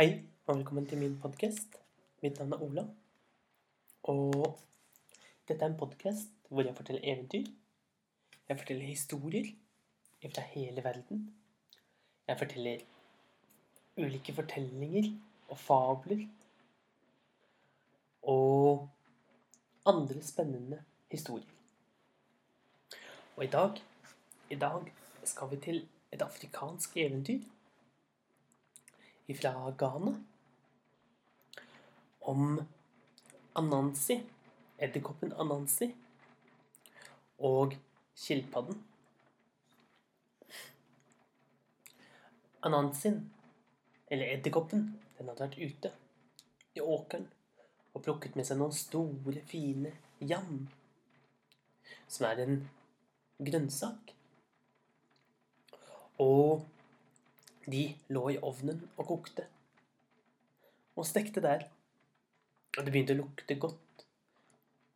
Hei, og velkommen til min podkast. Mitt navn er Ola. Og dette er en podkast hvor jeg forteller eventyr. Jeg forteller historier fra hele verden. Jeg forteller ulike fortellinger og fabler. Og andre spennende historier. Og i dag, i dag skal vi til et afrikansk eventyr fra Ghana om Anansi, edderkoppen Anansi og skilpadden. Anansin, eller edderkoppen, den hadde vært ute i åkeren og plukket med seg noen store, fine jam, som er en grønnsak. Og de lå i ovnen og kokte. Og stekte der. Og det begynte å lukte godt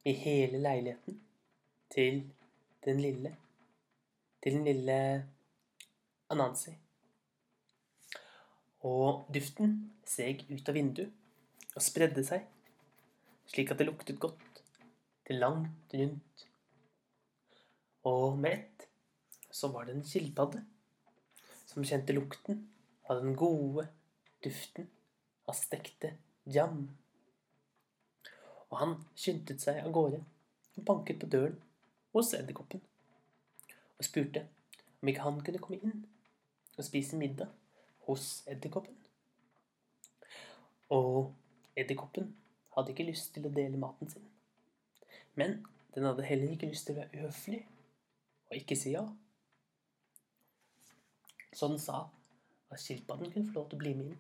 i hele leiligheten til den lille Til den lille Anansi. Og duften seg ut av vinduet og spredde seg, slik at det luktet godt til langt rundt. Og med ett så var det en skilpadde som kjente lukten av den gode duften av stekte jam. Og han skyndte seg av gårde og banket på døren hos edderkoppen og spurte om ikke han kunne komme inn og spise middag hos edderkoppen. Og edderkoppen hadde ikke lyst til å dele maten sin. Men den hadde heller ikke lyst til å være uhøflig og ikke si ja. Så den sa at skilpadden kunne få lov til å bli med inn.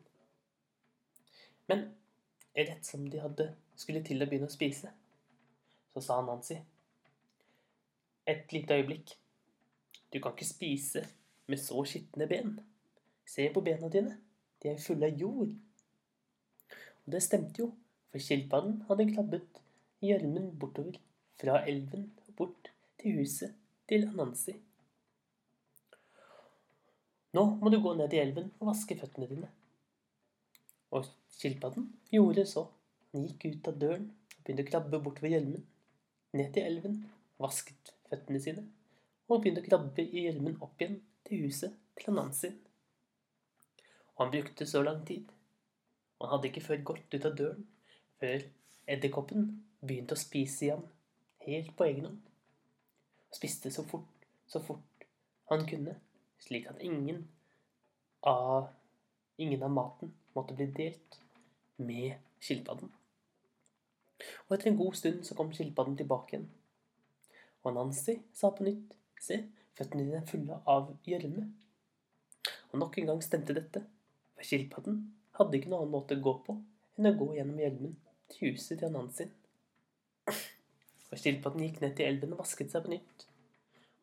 Men rett som de hadde skulle til å begynne å spise, så sa Nancy Et lite øyeblikk. Du kan ikke spise med så skitne ben. Se på bena dine. De er fulle av jord. Og det stemte jo, for skilpadden hadde klabbet gjørmen bortover fra elven og bort til huset til Anansi. Nå må du gå ned i elven og vaske føttene dine. Og skilpadden gjorde så. Han gikk ut av døren og begynte å krabbe bortover hjelmen. Ned til elven, vasket føttene sine og begynte å krabbe i hjelmen opp igjen til huset til Anansi. Og han brukte så lang tid. Og han hadde ikke før gått ut av døren før edderkoppen begynte å spise igjen, helt på egen hånd. Og spiste så fort, så fort han kunne slik at ingen av, ingen av maten måtte bli delt med skilpadden. Og etter en god stund så kom skilpadden tilbake igjen. Og Nancy sa på nytt, se, føttene dine er fulle av gjørme. Og nok en gang stemte dette, for skilpadden hadde ikke noen annen måte å gå på enn å gå gjennom gjørmen til huset til Nancy. Og skilpadden gikk ned til elven og vasket seg på nytt.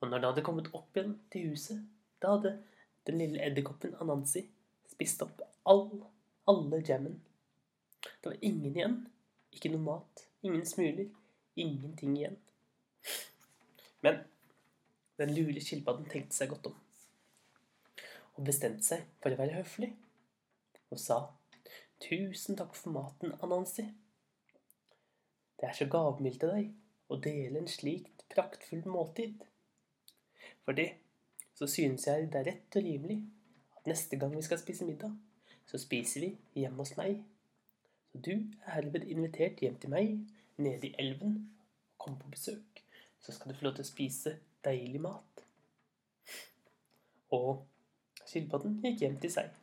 Og når det hadde kommet opp igjen til huset, da hadde den lille edderkoppen Anansi spist opp all, alle jammen. Det var ingen igjen. Ikke noe mat. Ingen smuler. Ingenting igjen. Men den lure skilpadden tenkte seg godt om. Og bestemte seg for å være høflig. Og sa tusen takk for maten, Anansi. Det er så gavmildt av deg å dele en slikt praktfull måltid. For det så synes jeg det er rett og rimelig at neste gang vi skal spise middag, så spiser vi hjemme hos meg. Så du er herved invitert hjem til meg, nede i elven. Kom på besøk, så skal du få lov til å spise deilig mat. Og skilpadden gikk hjem til seg.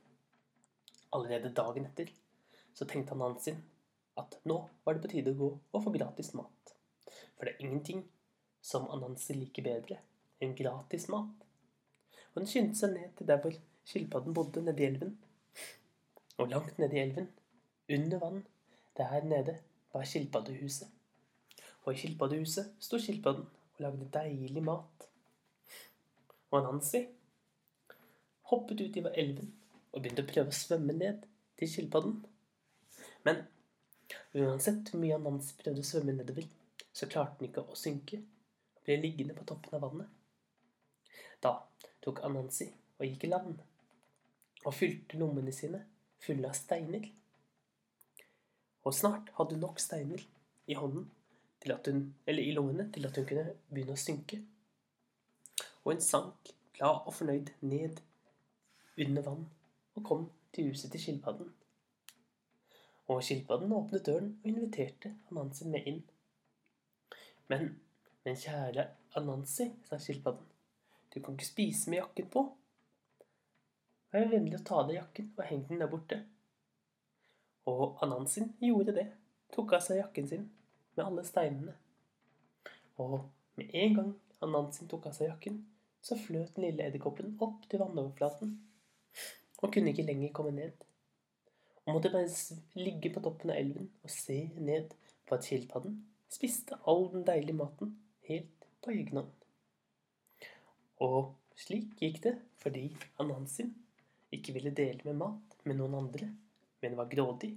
Allerede dagen etter så tenkte han hans sin at nå var det på tide å gå og få gratis mat. For det er ingenting som Anansi liker bedre enn gratis mat og den skyndte seg ned til der hvor skilpadden bodde, nede i elven. Og langt nede i elven, under vann, der nede, var skilpaddehuset. Og i skilpaddehuset sto skilpadden og lagde deilig mat. Og Nancy hoppet ut i elven og begynte å prøve å svømme ned til skilpadden. Men uansett hvor mye Nancy prøvde å svømme nedover, så klarte den ikke å synke og ble liggende på toppen av vannet. Da tok Anansi og gikk i land, og fylte lommene sine fulle av steiner. Og snart hadde hun nok steiner i hånden hun, eller i lommene til at hun kunne begynne å synke. Og hun sank glad og fornøyd ned under vann og kom til huset til skilpadden. Og skilpadden åpnet døren og inviterte Anansi med inn. Men, men kjære Anansi, sa skilpadden, du kan ikke spise med jakken på. Vær vennlig å ta av deg jakken og heng den der borte. Og Anansin gjorde det, tok av seg jakken sin med alle steinene. Og med en gang Anansin tok av seg jakken, så fløt den lille edderkoppen opp til vannoverflaten og kunne ikke lenger komme ned. Og måtte bare ligge på toppen av elven og se ned på at skilpadden spiste all den deilige maten helt på egen hånd. Og slik gikk det fordi Anansin ikke ville dele med mat med noen andre, men var grådig